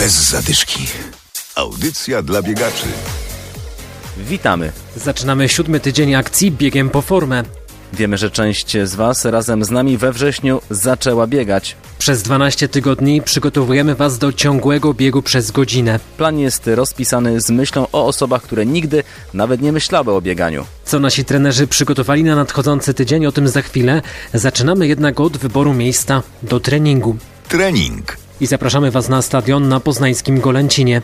Bez zadyszki. Audycja dla biegaczy. Witamy. Zaczynamy siódmy tydzień akcji biegiem po formę. Wiemy, że część z Was razem z nami we wrześniu zaczęła biegać. Przez 12 tygodni przygotowujemy Was do ciągłego biegu przez godzinę. Plan jest rozpisany z myślą o osobach, które nigdy nawet nie myślały o bieganiu. Co nasi trenerzy przygotowali na nadchodzący tydzień, o tym za chwilę. Zaczynamy jednak od wyboru miejsca do treningu. Trening. I zapraszamy Was na stadion na poznańskim Golęcinie.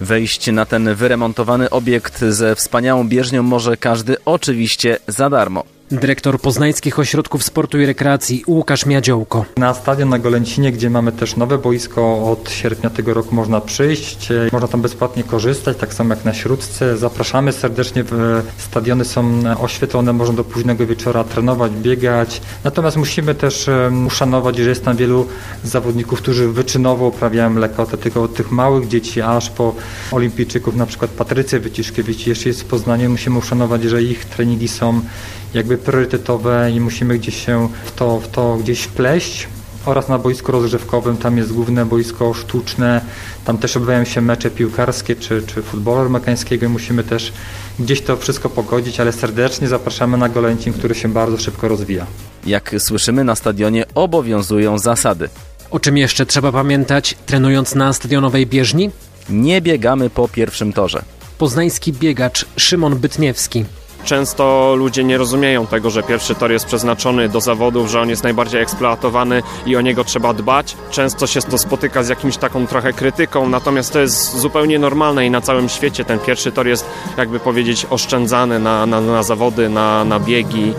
Wejść na ten wyremontowany obiekt ze wspaniałą bieżnią może każdy oczywiście za darmo. Dyrektor Poznańskich Ośrodków Sportu i Rekreacji Łukasz Miadziołko. Na stadion na Golęcinie, gdzie mamy też nowe boisko, od sierpnia tego roku można przyjść, e, można tam bezpłatnie korzystać, tak samo jak na Śródce. Zapraszamy serdecznie, w- stadiony są oświetlone, można do późnego wieczora trenować, biegać. Natomiast musimy też uszanować, że jest tam wielu zawodników, którzy wyczynowo uprawiają lekkoatletykę, od tych małych dzieci aż po olimpijczyków, na przykład Patrycję Wyciszkiewicz, jeszcze jest w Poznaniu, musimy uszanować, że ich treningi są jakby priorytetowe i musimy gdzieś się w to, w to gdzieś wpleść. Oraz na boisku rozgrzewkowym, tam jest główne boisko sztuczne, tam też odbywają się mecze piłkarskie czy, czy futbolu amerykańskiego i musimy też gdzieś to wszystko pogodzić, ale serdecznie zapraszamy na Golęcin, który się bardzo szybko rozwija. Jak słyszymy, na stadionie obowiązują zasady. O czym jeszcze trzeba pamiętać, trenując na stadionowej bieżni? Nie biegamy po pierwszym torze. Poznański biegacz Szymon Bytniewski. Często ludzie nie rozumieją tego, że pierwszy tor jest przeznaczony do zawodów, że on jest najbardziej eksploatowany i o niego trzeba dbać. Często się to spotyka z jakimś taką trochę krytyką, natomiast to jest zupełnie normalne i na całym świecie ten pierwszy tor jest, jakby powiedzieć, oszczędzany na, na, na zawody, na, na biegi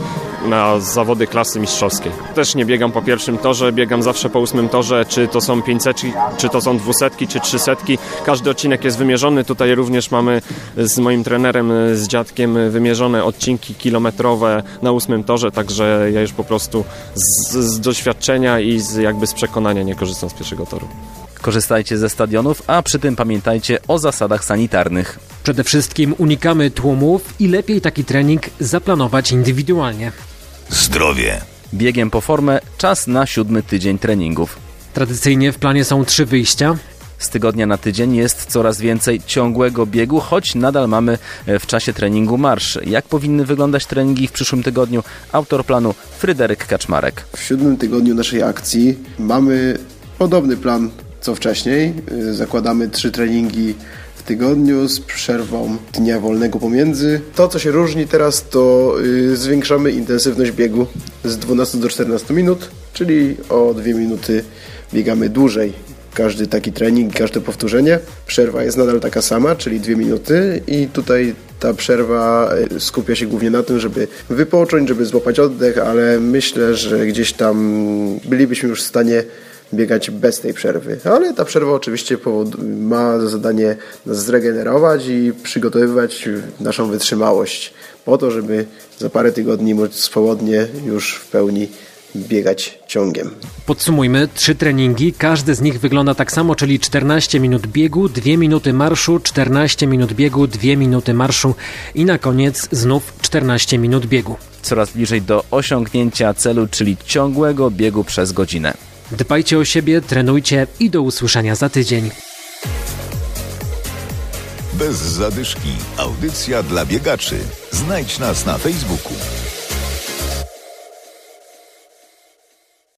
na zawody klasy mistrzowskiej. Też nie biegam po pierwszym torze, biegam zawsze po ósmym torze, czy to są 500, czy to są dwusetki, czy trzysetki. Każdy odcinek jest wymierzony. Tutaj również mamy z moim trenerem, z dziadkiem wymierzone odcinki kilometrowe na ósmym torze, także ja już po prostu z, z doświadczenia i z, jakby z przekonania nie korzystam z pierwszego toru. Korzystajcie ze stadionów, a przy tym pamiętajcie o zasadach sanitarnych. Przede wszystkim unikamy tłumów i lepiej taki trening zaplanować indywidualnie. Zdrowie. Biegiem po formę czas na siódmy tydzień treningów. Tradycyjnie w planie są trzy wyjścia. Z tygodnia na tydzień jest coraz więcej ciągłego biegu, choć nadal mamy e, w czasie treningu marsz. Jak powinny wyglądać treningi w przyszłym tygodniu? Autor planu Fryderyk Kaczmarek. W siódmym tygodniu naszej akcji mamy podobny plan co wcześniej. Y, Zakładamy trzy treningi w tygodniu z przerwą dnia wolnego pomiędzy. To, co się różni teraz, to y, zwiększamy intensywność biegu z 12 do 14 minut, czyli o 2 minuty biegamy dłużej. Każdy taki trening, każde powtórzenie. Przerwa jest nadal taka sama, czyli 2 minuty i tutaj ta przerwa y, skupia się głównie na tym, żeby wypocząć, żeby złapać oddech, ale myślę, że gdzieś tam bylibyśmy już w stanie biegać bez tej przerwy. Ale ta przerwa oczywiście ma za zadanie nas zregenerować i przygotowywać naszą wytrzymałość po to, żeby za parę tygodni móc swobodnie już w pełni biegać ciągiem. Podsumujmy, trzy treningi, każdy z nich wygląda tak samo, czyli 14 minut biegu, 2 minuty marszu, 14 minut biegu, 2 minuty marszu i na koniec znów 14 minut biegu. Coraz bliżej do osiągnięcia celu, czyli ciągłego biegu przez godzinę. Dbajcie o siebie, trenujcie i do usłyszenia za tydzień. Bez zadyszki. Audycja dla biegaczy. Znajdź nas na Facebooku.